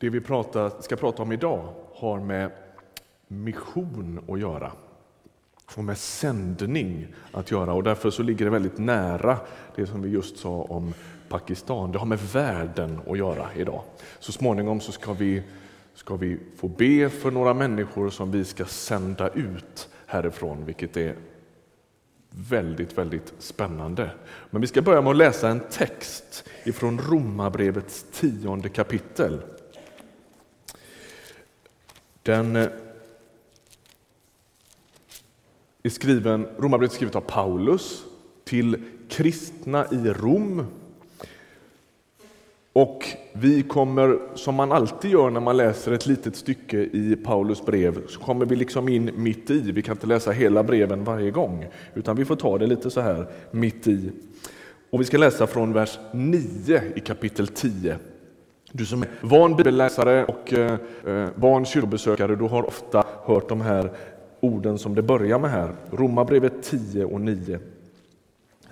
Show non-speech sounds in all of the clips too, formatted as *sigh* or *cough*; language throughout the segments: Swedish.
Det vi prata, ska prata om idag har med mission att göra och med sändning att göra och därför så ligger det väldigt nära det som vi just sa om Pakistan. Det har med världen att göra idag. Så småningom så ska vi, ska vi få be för några människor som vi ska sända ut härifrån, vilket är väldigt, väldigt spännande. Men vi ska börja med att läsa en text ifrån Romarbrevets tionde kapitel. Den eh, är skriven, Romarbrevet är skrivet av Paulus till kristna i Rom. Och vi kommer, som man alltid gör när man läser ett litet stycke i Paulus brev, så kommer vi liksom in mitt i. Vi kan inte läsa hela breven varje gång, utan vi får ta det lite så här mitt i. Och vi ska läsa från vers 9 i kapitel 10. Du som är van bibelläsare och eh, eh, van kyrkobesökare, du har ofta hört de här orden som det börjar med här. Romarbrevet 10 och 9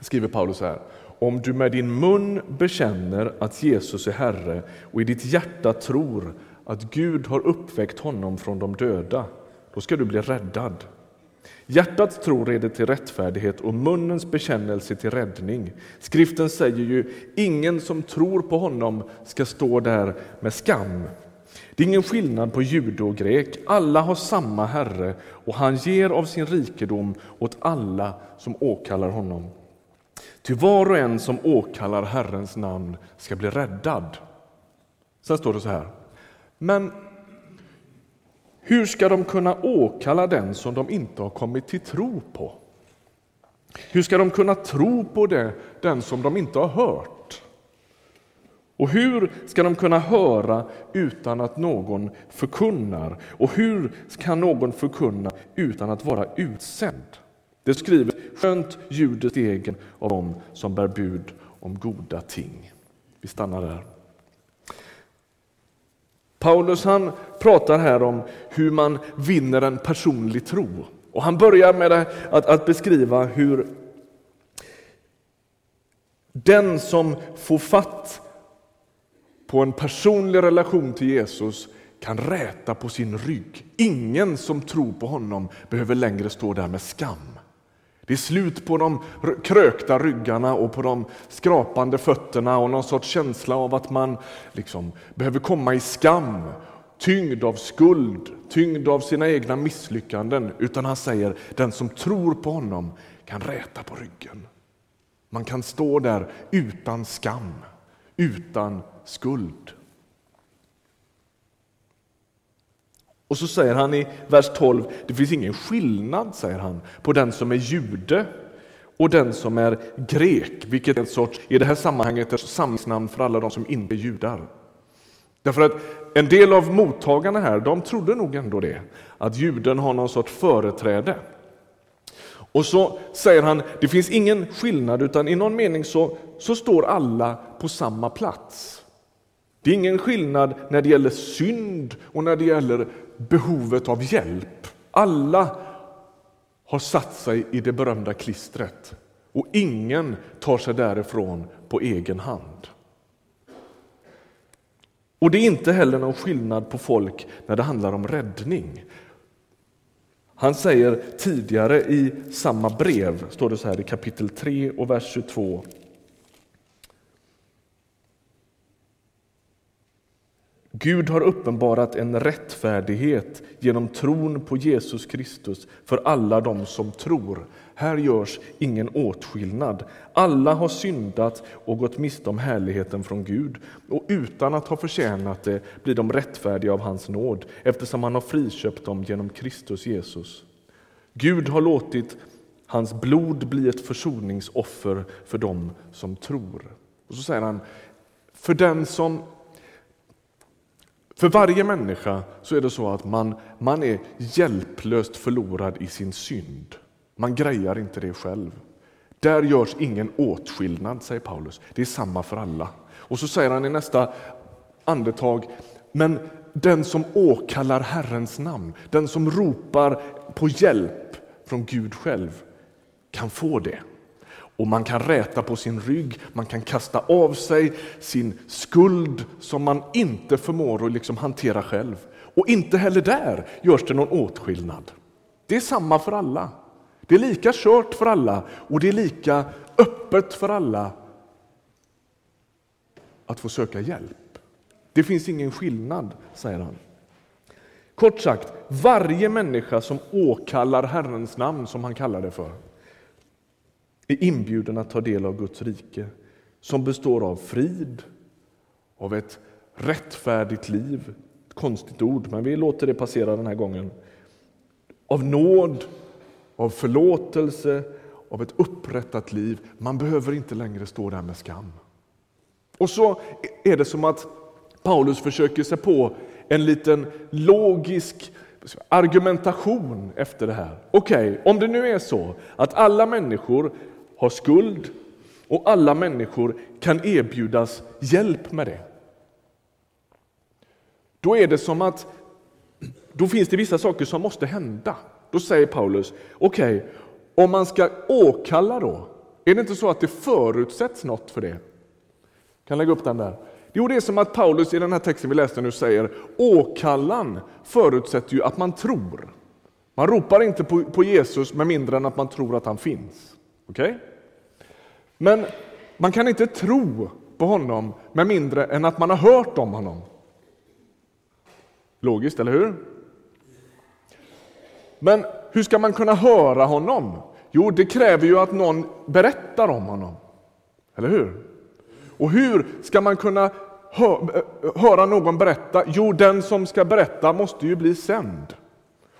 skriver Paulus här. Om du med din mun bekänner att Jesus är Herre och i ditt hjärta tror att Gud har uppväckt honom från de döda, då ska du bli räddad. Hjärtats tro leder till rättfärdighet och munnens bekännelse till räddning. Skriften säger ju ingen som tror på honom ska stå där med skam. Det är ingen skillnad på jude och grek. Alla har samma Herre och han ger av sin rikedom åt alla som åkallar honom. Ty var och en som åkallar Herrens namn ska bli räddad. Sen står det så här. Men hur ska de kunna åkalla den som de inte har kommit till tro på? Hur ska de kunna tro på det, den som de inte har hört? Och hur ska de kunna höra utan att någon förkunnar? Och hur kan någon förkunna utan att vara utsänd? Det skriver skönt ljudet egen av dem som bär bud om goda ting. Vi stannar där. Paulus han pratar här om hur man vinner en personlig tro. Och Han börjar med att, att beskriva hur den som får fatt på en personlig relation till Jesus kan räta på sin rygg. Ingen som tror på honom behöver längre stå där med skam. Det är slut på de krökta ryggarna och på de skrapande fötterna och någon sorts känsla av att man liksom behöver komma i skam, tyngd av skuld, tyngd av sina egna misslyckanden. Utan han säger, den som tror på honom kan räta på ryggen. Man kan stå där utan skam, utan skuld. Och så säger han i vers 12, det finns ingen skillnad säger han, på den som är jude och den som är grek, vilket är en sorts, i det här sammanhanget ett samlingsnamn för alla de som inte är judar. Därför att en del av mottagarna här, de trodde nog ändå det, att juden har någon sorts företräde. Och så säger han, det finns ingen skillnad utan i någon mening så, så står alla på samma plats. Det är ingen skillnad när det gäller synd och när det gäller behovet av hjälp. Alla har satt sig i det berömda klistret och ingen tar sig därifrån på egen hand. Och det är inte heller någon skillnad på folk när det handlar om räddning. Han säger tidigare i samma brev, står det så här i kapitel 3 och vers 22. Gud har uppenbarat en rättfärdighet genom tron på Jesus Kristus för alla de som tror. Här görs ingen åtskillnad. Alla har syndat och gått miste om härligheten från Gud och utan att ha förtjänat det blir de rättfärdiga av hans nåd eftersom han har friköpt dem genom Kristus Jesus. Gud har låtit hans blod bli ett försoningsoffer för dem som tror. Och så säger han, för den som för varje människa så är det så att man, man är hjälplöst förlorad i sin synd. Man grejar inte det själv. Där görs ingen åtskillnad, säger Paulus. Det är samma för alla. Och så säger han i nästa andetag, men den som åkallar Herrens namn, den som ropar på hjälp från Gud själv, kan få det. Och man kan räta på sin rygg, man kan kasta av sig sin skuld som man inte förmår att liksom hantera själv. Och inte heller där görs det någon åtskillnad. Det är samma för alla. Det är lika kört för alla och det är lika öppet för alla att få söka hjälp. Det finns ingen skillnad, säger han. Kort sagt, varje människa som åkallar Herrens namn, som han kallar det för, är inbjuden att ta del av Guds rike som består av frid, av ett rättfärdigt liv, ett konstigt ord, men vi låter det passera den här gången, av nåd, av förlåtelse, av ett upprättat liv. Man behöver inte längre stå där med skam. Och så är det som att Paulus försöker sig på en liten logisk argumentation efter det här. Okej, okay, om det nu är så att alla människor har skuld och alla människor kan erbjudas hjälp med det. Då är det som att då finns det vissa saker som måste hända. Då säger Paulus, okej, okay, om man ska åkalla då, är det inte så att det förutsätts något för det? Kan lägga upp den där. Jo, det är som att Paulus i den här texten vi läste nu säger, åkallan förutsätter ju att man tror. Man ropar inte på, på Jesus med mindre än att man tror att han finns. Okej? Okay? Men man kan inte tro på honom med mindre än att man har hört om honom. Logiskt, eller hur? Men hur ska man kunna höra honom? Jo, det kräver ju att någon berättar om honom. Eller hur? Och hur ska man kunna eh, höra någon berätta? Jo, den som ska berätta måste ju bli sänd.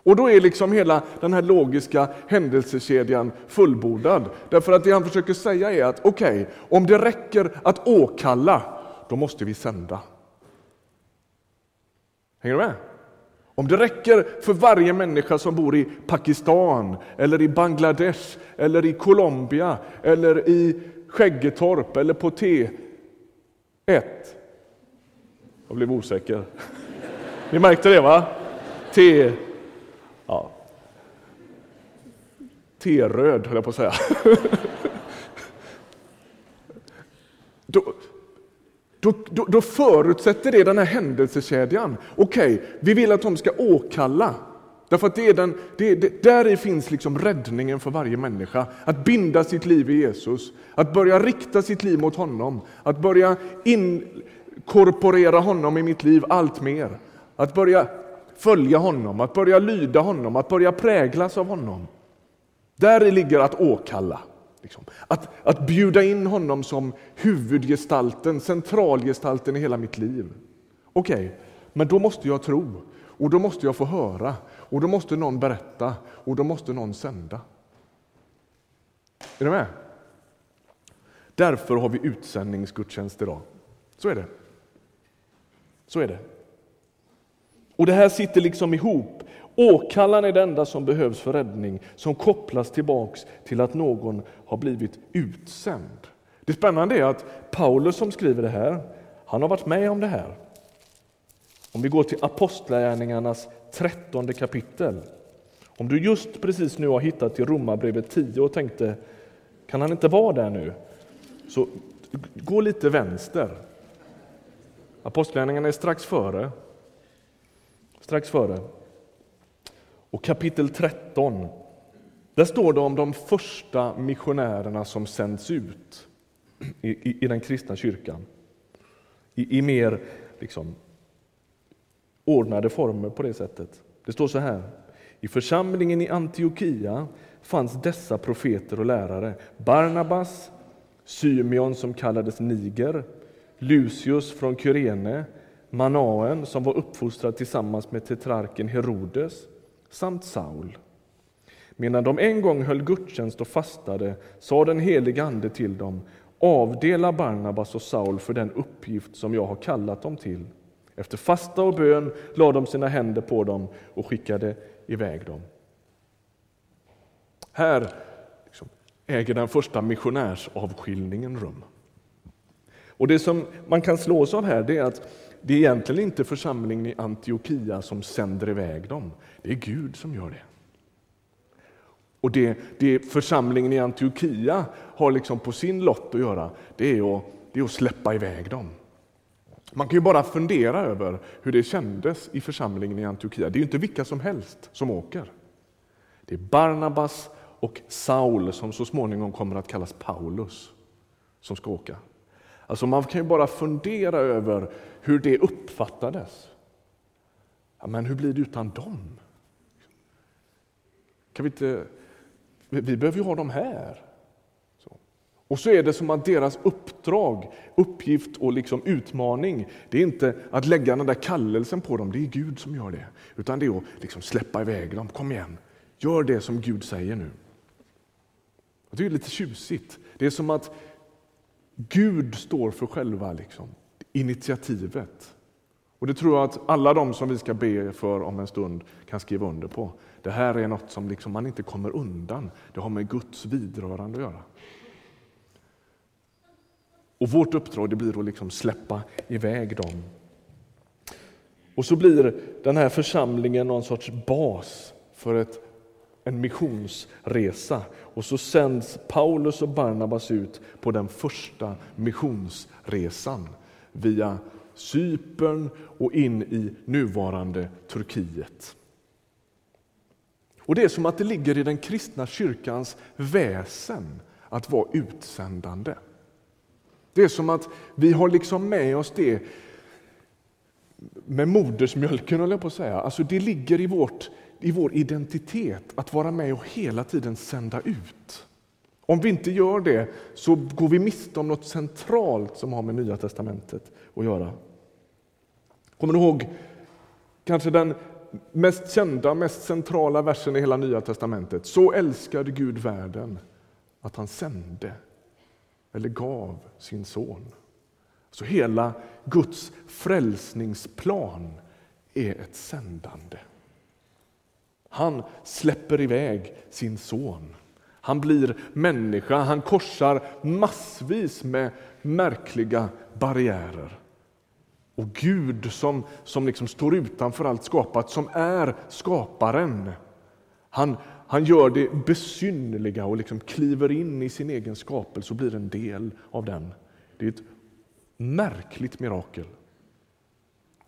Och då är liksom hela den här logiska händelsekedjan fullbordad. Därför att det han försöker säga är att okej, okay, om det räcker att åkalla, då måste vi sända. Hänger du med? Om det räcker för varje människa som bor i Pakistan, eller i Bangladesh, eller i Colombia, eller i Skäggetorp, eller på T1. Jag blev osäker. Ni märkte det va? T Ja. T-röd, höll jag på att säga. *laughs* då, då, då, då, förutsätter det den här händelsekedjan. Okej, okay, vi vill att de ska åkalla. Därför att det är den, det, det, där finns liksom räddningen för varje människa. Att binda sitt liv i Jesus, att börja rikta sitt liv mot honom, att börja inkorporera honom i mitt liv allt mer. Att börja följa honom, att börja lyda honom, att börja präglas av honom. Där ligger att åkalla. Liksom. Att, att bjuda in honom som huvudgestalten, centralgestalten i hela mitt liv. Okej, okay, men då måste jag tro och då måste jag få höra och då måste någon berätta och då måste någon sända. Är du med? Därför har vi utsändningsgudstjänst idag. Så är det. Så är det. Och det här sitter liksom ihop. Åkallan är det enda som behövs för räddning, som kopplas tillbaks till att någon har blivit utsänd. Det spännande är att Paulus som skriver det här, han har varit med om det här. Om vi går till Apostlagärningarnas trettonde kapitel. Om du just precis nu har hittat till Romarbrevet 10 och tänkte, kan han inte vara där nu? Så gå lite vänster. Apostlagärningarna är strax före strax före. Och kapitel 13, där står det om de första missionärerna som sänds ut i, i, i den kristna kyrkan. I, i mer liksom, ordnade former på det sättet. Det står så här. I församlingen i Antiochia fanns dessa profeter och lärare. Barnabas, Symeon som kallades Niger, Lucius från Kyrene, Manaen som var uppfostrad tillsammans med tetrarken Herodes samt Saul. Medan de en gång höll gudstjänst och fastade sa den helige Ande till dem avdela Barnabas och Saul för den uppgift som jag har kallat dem till. Efter fasta och bön lade de sina händer på dem och skickade iväg dem. Här liksom, äger den första missionärsavskiljningen rum. Och Det som man kan slås av här det är att det är egentligen inte församlingen i Antiochia som sänder iväg dem. Det är Gud som gör det. Och det, det församlingen i Antiochia har liksom på sin lott att göra, det är att, det är att släppa iväg dem. Man kan ju bara fundera över hur det kändes i församlingen i Antiochia. Det är ju inte vilka som helst som åker. Det är Barnabas och Saul, som så småningom kommer att kallas Paulus, som ska åka. Alltså man kan ju bara fundera över hur det uppfattades. Ja, men hur blir det utan dem? Kan vi, inte, vi behöver ju ha dem här. Så. Och så är det som att deras uppdrag, uppgift och liksom utmaning, det är inte att lägga den där kallelsen på dem, det är Gud som gör det. Utan det är att liksom släppa iväg dem. Kom igen, gör det som Gud säger nu. Det är lite tjusigt. Det är som att Gud står för själva liksom, initiativet. Och Det tror jag att alla de som vi ska be för om en stund kan skriva under på. Det här är något som liksom man inte kommer undan. Det har med Guds vidrörande att göra. Och Vårt uppdrag det blir att liksom släppa iväg dem. Och så blir den här församlingen någon sorts bas för ett, en missionsresa. Och så sänds Paulus och Barnabas ut på den första missionsresan via Cypern och in i nuvarande Turkiet. Och Det är som att det ligger i den kristna kyrkans väsen att vara utsändande. Det är som att vi har liksom med oss det med modersmjölken, höll jag på att säga. Alltså det ligger i, vårt, i vår identitet att vara med och hela tiden sända ut. Om vi inte gör det så går vi miste om något centralt som har med Nya testamentet att göra. Kommer du ihåg kanske den mest kända, mest centrala versen i hela Nya testamentet? Så älskade Gud världen att han sände, eller gav, sin son. Så hela Guds frälsningsplan är ett sändande. Han släpper iväg sin son. Han blir människa, han korsar massvis med märkliga barriärer. Och Gud som, som liksom står utanför allt skapat, som är skaparen, han, han gör det besynnerliga och liksom kliver in i sin egen skapelse och blir en del av den. Det är ett märkligt mirakel.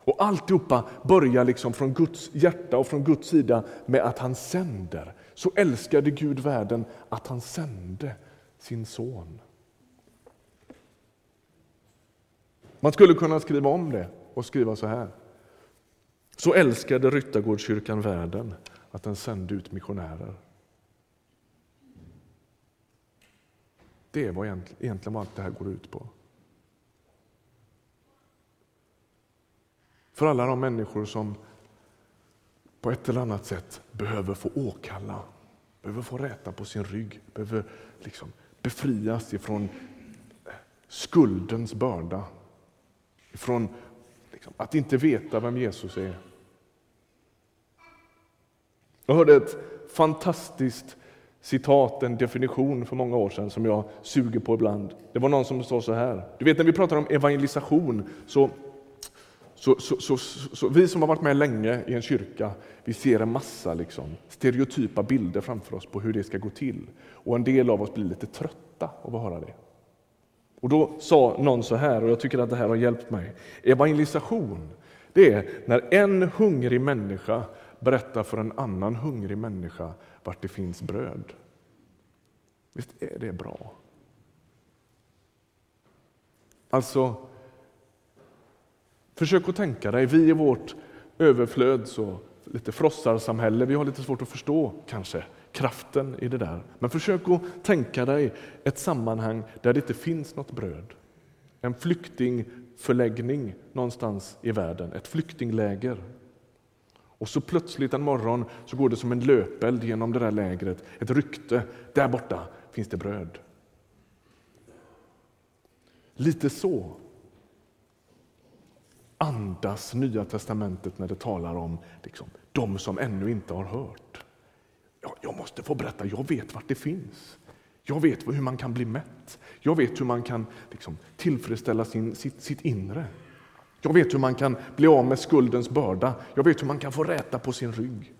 Och alltihopa börjar liksom från Guds hjärta och från Guds sida med att han sänder. Så älskade Gud världen att han sände sin son. Man skulle kunna skriva om det och skriva så här. Så älskade Ryttargårdskyrkan världen att den sände ut missionärer. Det är vad egentligen vad allt det här går ut på. För alla de människor som på ett eller annat sätt behöver få åkalla, behöver få räta på sin rygg, behöver liksom befrias ifrån eh, skuldens börda, ifrån liksom, att inte veta vem Jesus är. Jag hörde ett fantastiskt citat, en definition för många år sedan som jag suger på ibland. Det var någon som sa så här. Du vet när vi pratar om evangelisation så så, så, så, så, vi som har varit med länge i en kyrka, vi ser en massa liksom, stereotypa bilder framför oss på hur det ska gå till. Och en del av oss blir lite trötta av att höra det. Och då sa någon så här, och jag tycker att det här har hjälpt mig. Evangelisation, det är när en hungrig människa berättar för en annan hungrig människa vart det finns bröd. Visst är det bra? Alltså, Försök att tänka dig, vi i vårt överflöd, så lite frossarsamhälle, vi har lite svårt att förstå kanske kraften i det där. Men försök att tänka dig ett sammanhang där det inte finns något bröd. En flyktingförläggning någonstans i världen, ett flyktingläger. Och så plötsligt en morgon så går det som en löpeld genom det där lägret, ett rykte. Där borta finns det bröd. Lite så andas Nya testamentet när det talar om liksom, de som ännu inte har hört. Jag, jag måste få berätta, jag vet vart det finns. Jag vet hur man kan bli mätt. Jag vet hur man kan liksom, tillfredsställa sin, sitt, sitt inre. Jag vet hur man kan bli av med skuldens börda. Jag vet hur man kan få räta på sin rygg.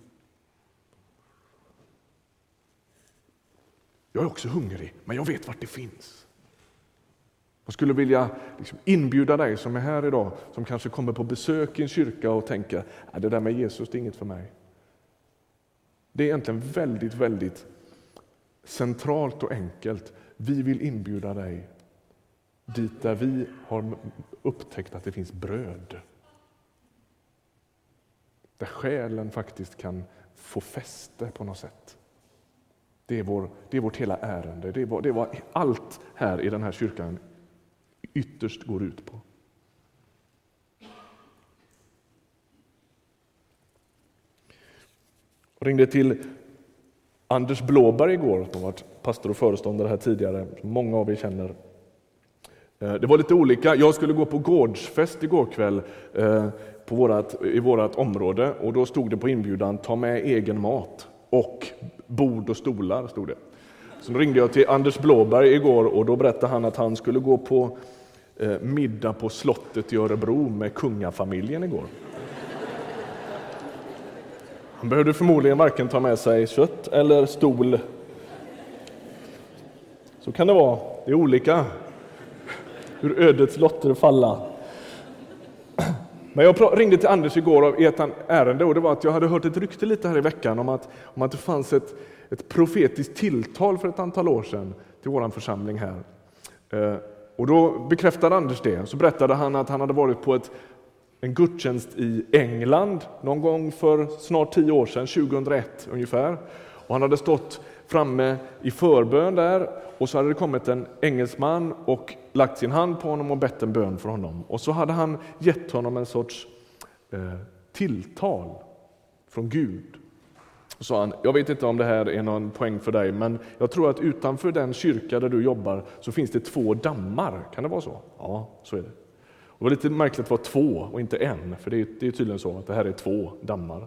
Jag är också hungrig, men jag vet vart det finns. Jag skulle vilja liksom inbjuda dig som är här idag, som kanske kommer på besök i en kyrka och tänker att det där med Jesus det är inget för mig. Det är egentligen väldigt, väldigt centralt och enkelt. Vi vill inbjuda dig dit där vi har upptäckt att det finns bröd. Där själen faktiskt kan få fäste på något sätt. Det är, vår, det är vårt hela ärende. Det är, vår, det är vad allt här i den här kyrkan ytterst går ut på. Jag ringde till Anders Blåberg igår, som varit pastor och föreståndare här tidigare, som många av er känner. Eh, det var lite olika. Jag skulle gå på gårdsfest igår kväll eh, på vårat, i vårt område och då stod det på inbjudan ta med egen mat och bord och stolar. Stod det. Så ringde jag till Anders Blåberg igår och då berättade han att han skulle gå på Eh, middag på slottet i Örebro med kungafamiljen igår. Han behövde förmodligen varken ta med sig kött eller stol. Så kan det vara. Det är olika hur ödets lotter falla. Men jag ringde till Anders igår i ett ärende och det var att jag hade hört ett rykte lite här i veckan om att, om att det fanns ett, ett profetiskt tilltal för ett antal år sedan till vår församling här. Eh, och då bekräftade Anders det. Så berättade han att han hade varit på ett, en gudstjänst i England någon gång för snart tio år sedan, 2001 ungefär. Och han hade stått framme i förbön där och så hade det kommit en engelsman och lagt sin hand på honom och bett en bön för honom. Och så hade han gett honom en sorts eh, tilltal från Gud. Och sa han, jag vet inte om det här är någon poäng för dig, men jag tror att utanför den kyrka där du jobbar så finns det två dammar. Kan det vara så? Ja, så är det. Och det var lite märkligt att det var två och inte en, för det är, det är tydligen så att det här är två dammar.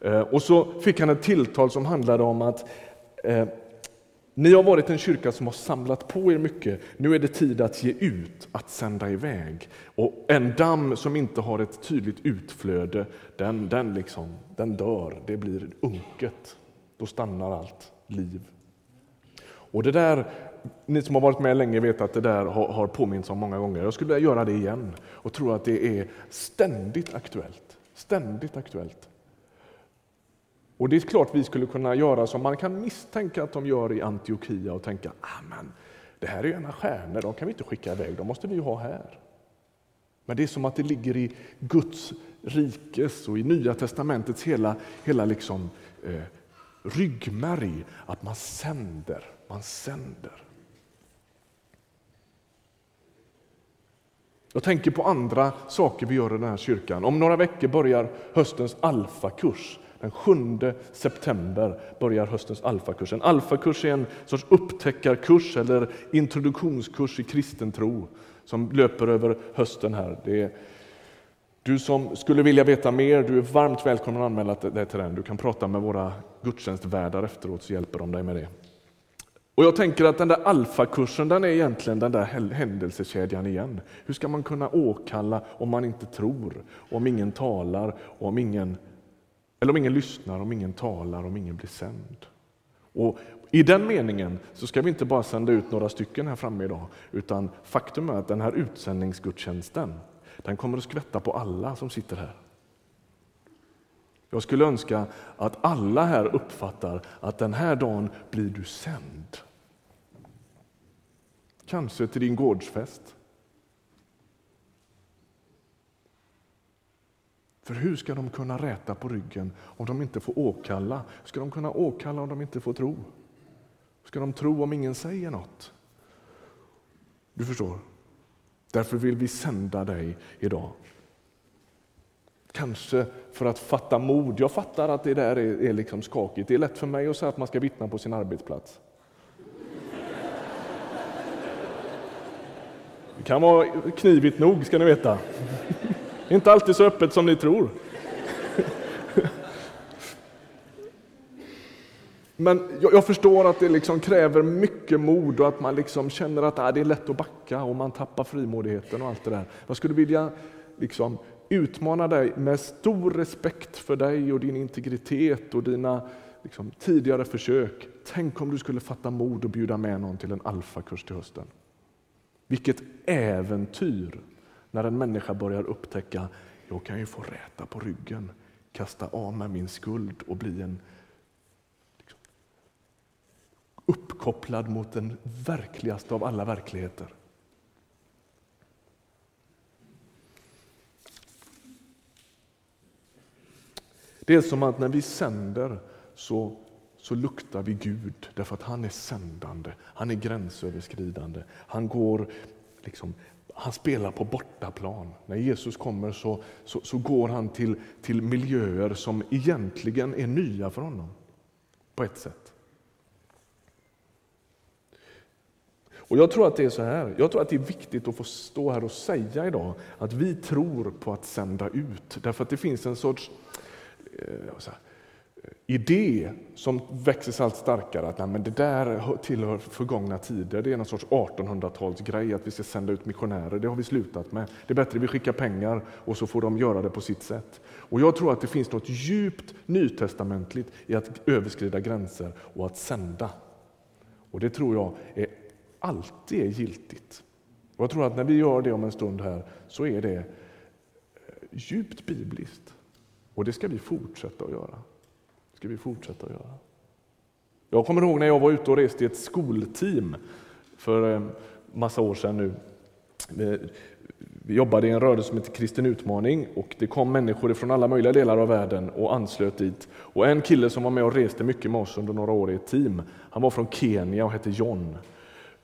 Eh, och så fick han ett tilltal som handlade om att eh, ni har varit en kyrka som har samlat på er mycket. Nu är det tid att ge ut, att sända iväg. Och en damm som inte har ett tydligt utflöde, den, den, liksom, den dör. Det blir unket. Då stannar allt liv. Och det där, ni som har varit med länge vet att det där har, har påminns om många gånger. Jag skulle vilja göra det igen och tror att det är ständigt aktuellt. Ständigt aktuellt. Och det är klart vi skulle kunna göra som man kan misstänka att de gör i Antiochia och tänka, att det här är ju ena stjärnor, de kan vi inte skicka iväg, de måste vi ju ha här. Men det är som att det ligger i Guds rikes och i Nya testamentets hela, hela liksom, eh, ryggmärg att man sänder, man sänder. Jag tänker på andra saker vi gör i den här kyrkan. Om några veckor börjar höstens alfakurs den 7 september börjar höstens alfakurs. En alfakurs är en sorts upptäckarkurs eller introduktionskurs i kristen tro som löper över hösten här. Det är, du som skulle vilja veta mer, du är varmt välkommen att anmäla dig till den. Du kan prata med våra gudstjänstvärdar efteråt så hjälper de dig med det. Och jag tänker att den där alfakursen, den är egentligen den där händelsekedjan igen. Hur ska man kunna åkalla om man inte tror, om ingen talar, om ingen eller om ingen lyssnar, om ingen talar, om ingen blir sänd. Och I den meningen så ska vi inte bara sända ut några stycken här framme idag, utan faktum är att den här utsändningsgudstjänsten, den kommer att skvätta på alla som sitter här. Jag skulle önska att alla här uppfattar att den här dagen blir du sänd. Kanske till din gårdsfest, För hur ska de kunna räta på ryggen om de inte får åkalla? Ska de kunna åkalla om de inte får tro? Ska de tro om ingen säger något? Du förstår. Därför vill vi sända dig idag. Kanske för att fatta mod. Jag fattar att det där är, är liksom skakigt. Det är lätt för mig att säga att man ska vittna på sin arbetsplats. Det kan vara knivigt nog, ska ni veta. Inte alltid så öppet som ni tror. Men jag, jag, förstår att det liksom kräver mycket mod och att man liksom känner att äh, det är lätt att backa och man tappar frimodigheten och allt det där. Jag skulle vilja liksom utmana dig med stor respekt för dig och din integritet och dina liksom, tidigare försök. Tänk om du skulle fatta mod och bjuda med någon till en alfakurs till hösten. Vilket äventyr när en människa börjar upptäcka jag kan ju få räta på ryggen, kasta av mig min skuld och bli en liksom, uppkopplad mot den verkligaste av alla verkligheter. Det är som att när vi sänder så, så luktar vi Gud därför att han är sändande, han är gränsöverskridande. Han, går, liksom, han spelar på bortaplan. När Jesus kommer så, så, så går han till, till miljöer som egentligen är nya för honom på ett sätt. Och Jag tror att det är så här. Jag tror att det är viktigt att få stå här och säga idag att vi tror på att sända ut. Därför att det finns en sorts eh, idé som växer sig allt starkare. Att nej, men det där tillhör förgångna tider. Det är någon sorts 1800-talsgrej att vi ska sända ut missionärer. Det har vi slutat med. Det är bättre att vi skickar pengar och så får de göra det på sitt sätt. Och Jag tror att det finns något djupt nytestamentligt i att överskrida gränser och att sända. Och Det tror jag är alltid är giltigt. Och Jag tror att när vi gör det om en stund här så är det eh, djupt bibliskt. Och det ska vi fortsätta att göra. Det ska vi fortsätta att göra. Jag kommer ihåg när jag var ute och reste i ett skolteam för en massa år sedan nu. Vi jobbade i en rörelse som heter Kristen utmaning och det kom människor från alla möjliga delar av världen och anslöt dit. Och en kille som var med och reste mycket med oss under några år i ett team, han var från Kenya och hette John.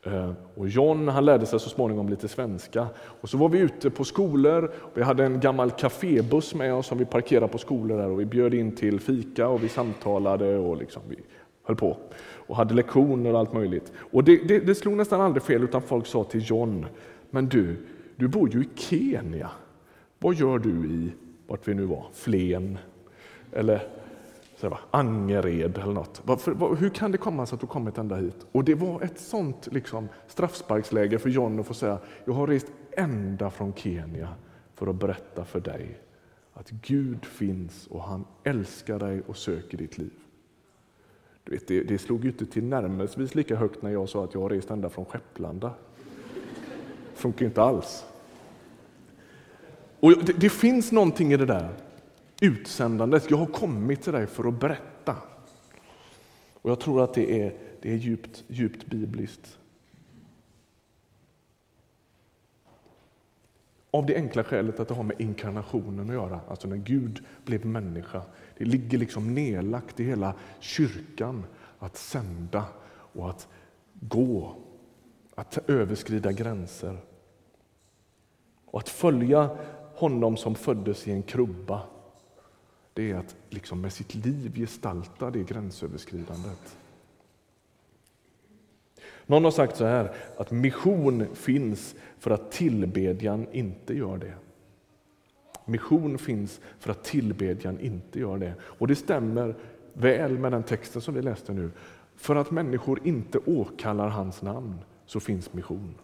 Eh, och John han lärde sig så småningom lite svenska. Och så var vi ute på skolor. Vi hade en gammal kafébuss med oss som vi parkerade på skolor där och vi bjöd in till fika och vi samtalade och liksom vi höll på. Och hade lektioner och allt möjligt. Och det, det, det slog nästan aldrig fel utan folk sa till John, men du, du bor ju i Kenya. Vad gör du i, vart vi nu var, Flen? Eller så va, Angered eller något. Varför, hur kan det komma sig att du kommit ända hit? Och det var ett sånt liksom, straffsparksläge för John att få säga, jag har rest ända från Kenya för att berätta för dig att Gud finns och han älskar dig och söker ditt liv. Du vet, det, det slog ju inte till närmelsevis lika högt när jag sa att jag har rest ända från Skepplanda. Det funkar ju inte alls. Och det, det finns någonting i det där utsändandet. Jag har kommit till dig för att berätta. Och Jag tror att det är, det är djupt, djupt bibliskt. Av det enkla skälet att det har med inkarnationen att göra, alltså när Gud blev människa. Det ligger liksom nedlagt i hela kyrkan att sända och att gå, att överskrida gränser. Och att följa honom som föddes i en krubba det är att liksom med sitt liv gestalta det gränsöverskridandet. Någon har sagt så här att mission finns för att tillbedjan inte gör det. Mission finns för att tillbedjan inte gör det. Och det stämmer väl med den texten som vi läste nu. För att människor inte åkallar hans namn så finns mission.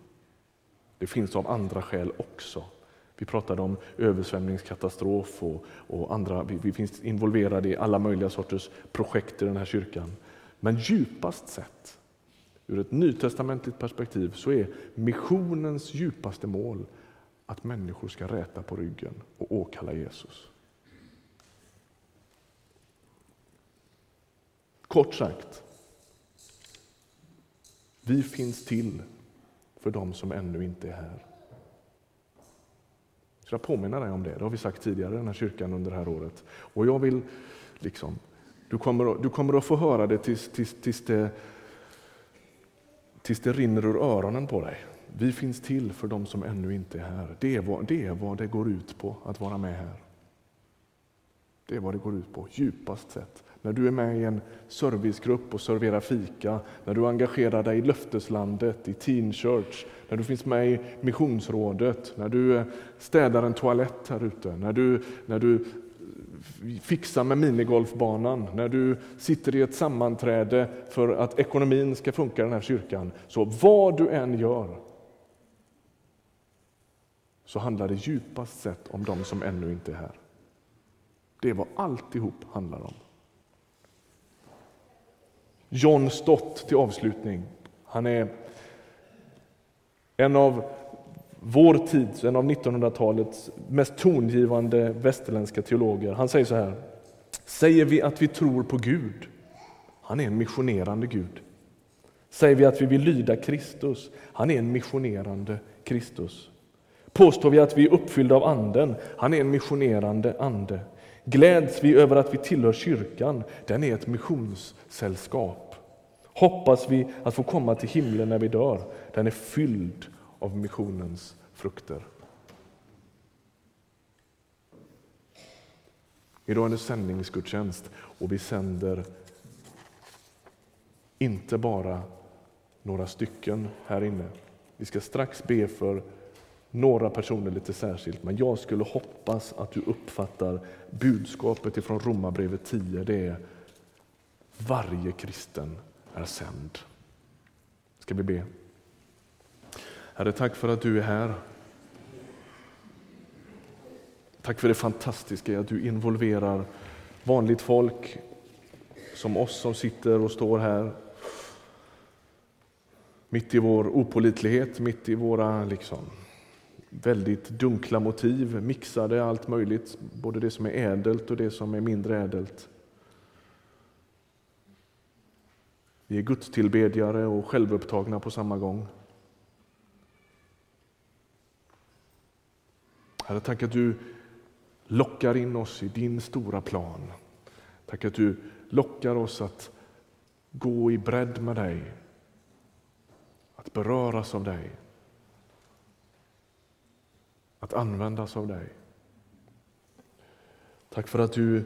Det finns av andra skäl också. Vi pratade om översvämningskatastrof och, och andra, vi, vi, finns involverade i alla möjliga sorters projekt i den här kyrkan. Men djupast sett, ur ett nytestamentligt perspektiv, så är missionens djupaste mål att människor ska räta på ryggen och åkalla Jesus. Kort sagt, vi finns till för dem som ännu inte är här. Så jag påminna dig om det. Det har vi sagt tidigare i den här kyrkan under det här året. Och jag vill liksom, du kommer, du kommer att få höra det tills, tills, tills, det tills det rinner ur öronen på dig. Vi finns till för de som ännu inte är här. Det är, vad, det är vad det går ut på att vara med här. Det är vad det går ut på, djupast sett. När du är med i en servicegrupp och serverar fika, när du engagerar dig i löfteslandet, i Teen Church, när du finns med i missionsrådet, när du eh, städar en toalett här ute, när du, när du eh, fixar med minigolfbanan, när du sitter i ett sammanträde för att ekonomin ska funka i den här kyrkan. Så vad du än gör så handlar det djupast sett om de som ännu inte är här. Det är vad alltihop handlar om. John Stott till avslutning. Han är en av vår tids, en av 1900-talets mest tongivande västerländska teologer. Han säger så här. Säger vi att vi tror på Gud, han är en missionerande Gud. Säger vi att vi vill lyda Kristus, han är en missionerande Kristus. Påstår vi att vi är uppfyllda av Anden, han är en missionerande ande. Gläds vi över att vi tillhör kyrkan, den är ett missionssällskap. Hoppas vi att få komma till himlen när vi dör, den är fylld av missionens frukter. Idag är det sändningsgudstjänst och vi sänder inte bara några stycken här inne. Vi ska strax be för några personer lite särskilt, men jag skulle hoppas att du uppfattar budskapet ifrån Romarbrevet 10. Det är varje kristen är sänd. Ska vi be? Herre, tack för att du är här. Tack för det fantastiska att du involverar vanligt folk som oss som sitter och står här mitt i vår opolitlighet, mitt i våra liksom, väldigt dunkla motiv, mixade allt möjligt, både det som är ädelt och det som är mindre ädelt. Vi är gudstillbedjare och självupptagna på samma gång. Herre, tack att du lockar in oss i din stora plan. Tack att du lockar oss att gå i bredd med dig, att beröras av dig, att användas av dig. Tack för att du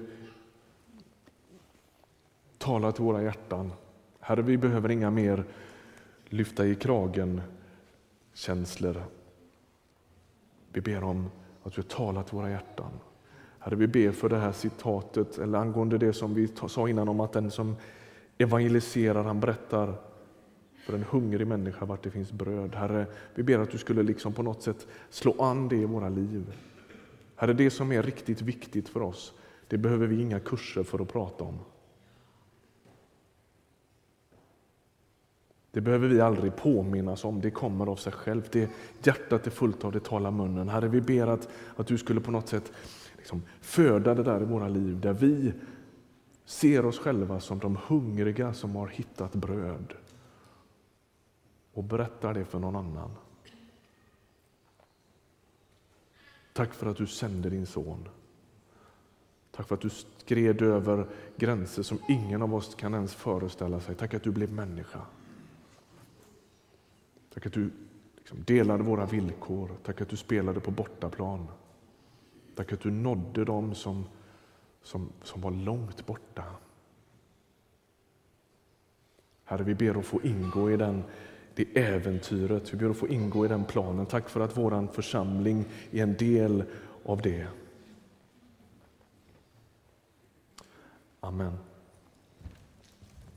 talar till våra hjärtan. Herre, vi behöver inga mer lyfta i kragen-känslor. Vi ber om att du talar till våra hjärtan. Herre, vi ber för det här citatet, eller angående det som vi sa innan om att den som evangeliserar, han berättar för en hungrig människa vart det finns bröd. Herre, vi ber att du skulle liksom på något sätt slå an det i våra liv. Herre, det som är riktigt viktigt för oss, det behöver vi inga kurser för att prata om. Det behöver vi aldrig påminnas om, det kommer av sig självt. Det hjärtat är fullt av, det talar munnen. Herre, vi ber att, att du skulle på något sätt liksom föda det där i våra liv, där vi ser oss själva som de hungriga som har hittat bröd och berättar det för någon annan. Tack för att du sände din son. Tack för att du skred över gränser som ingen av oss kan ens föreställa sig. Tack att du blev människa. Tack att du liksom delade våra villkor. Tack att du spelade på bortaplan. Tack att du nådde dem som, som, som var långt borta. Herre, vi ber att få ingå i den, det äventyret. Vi ber att få ingå i den planen. Tack för att vår församling är en del av det. Amen.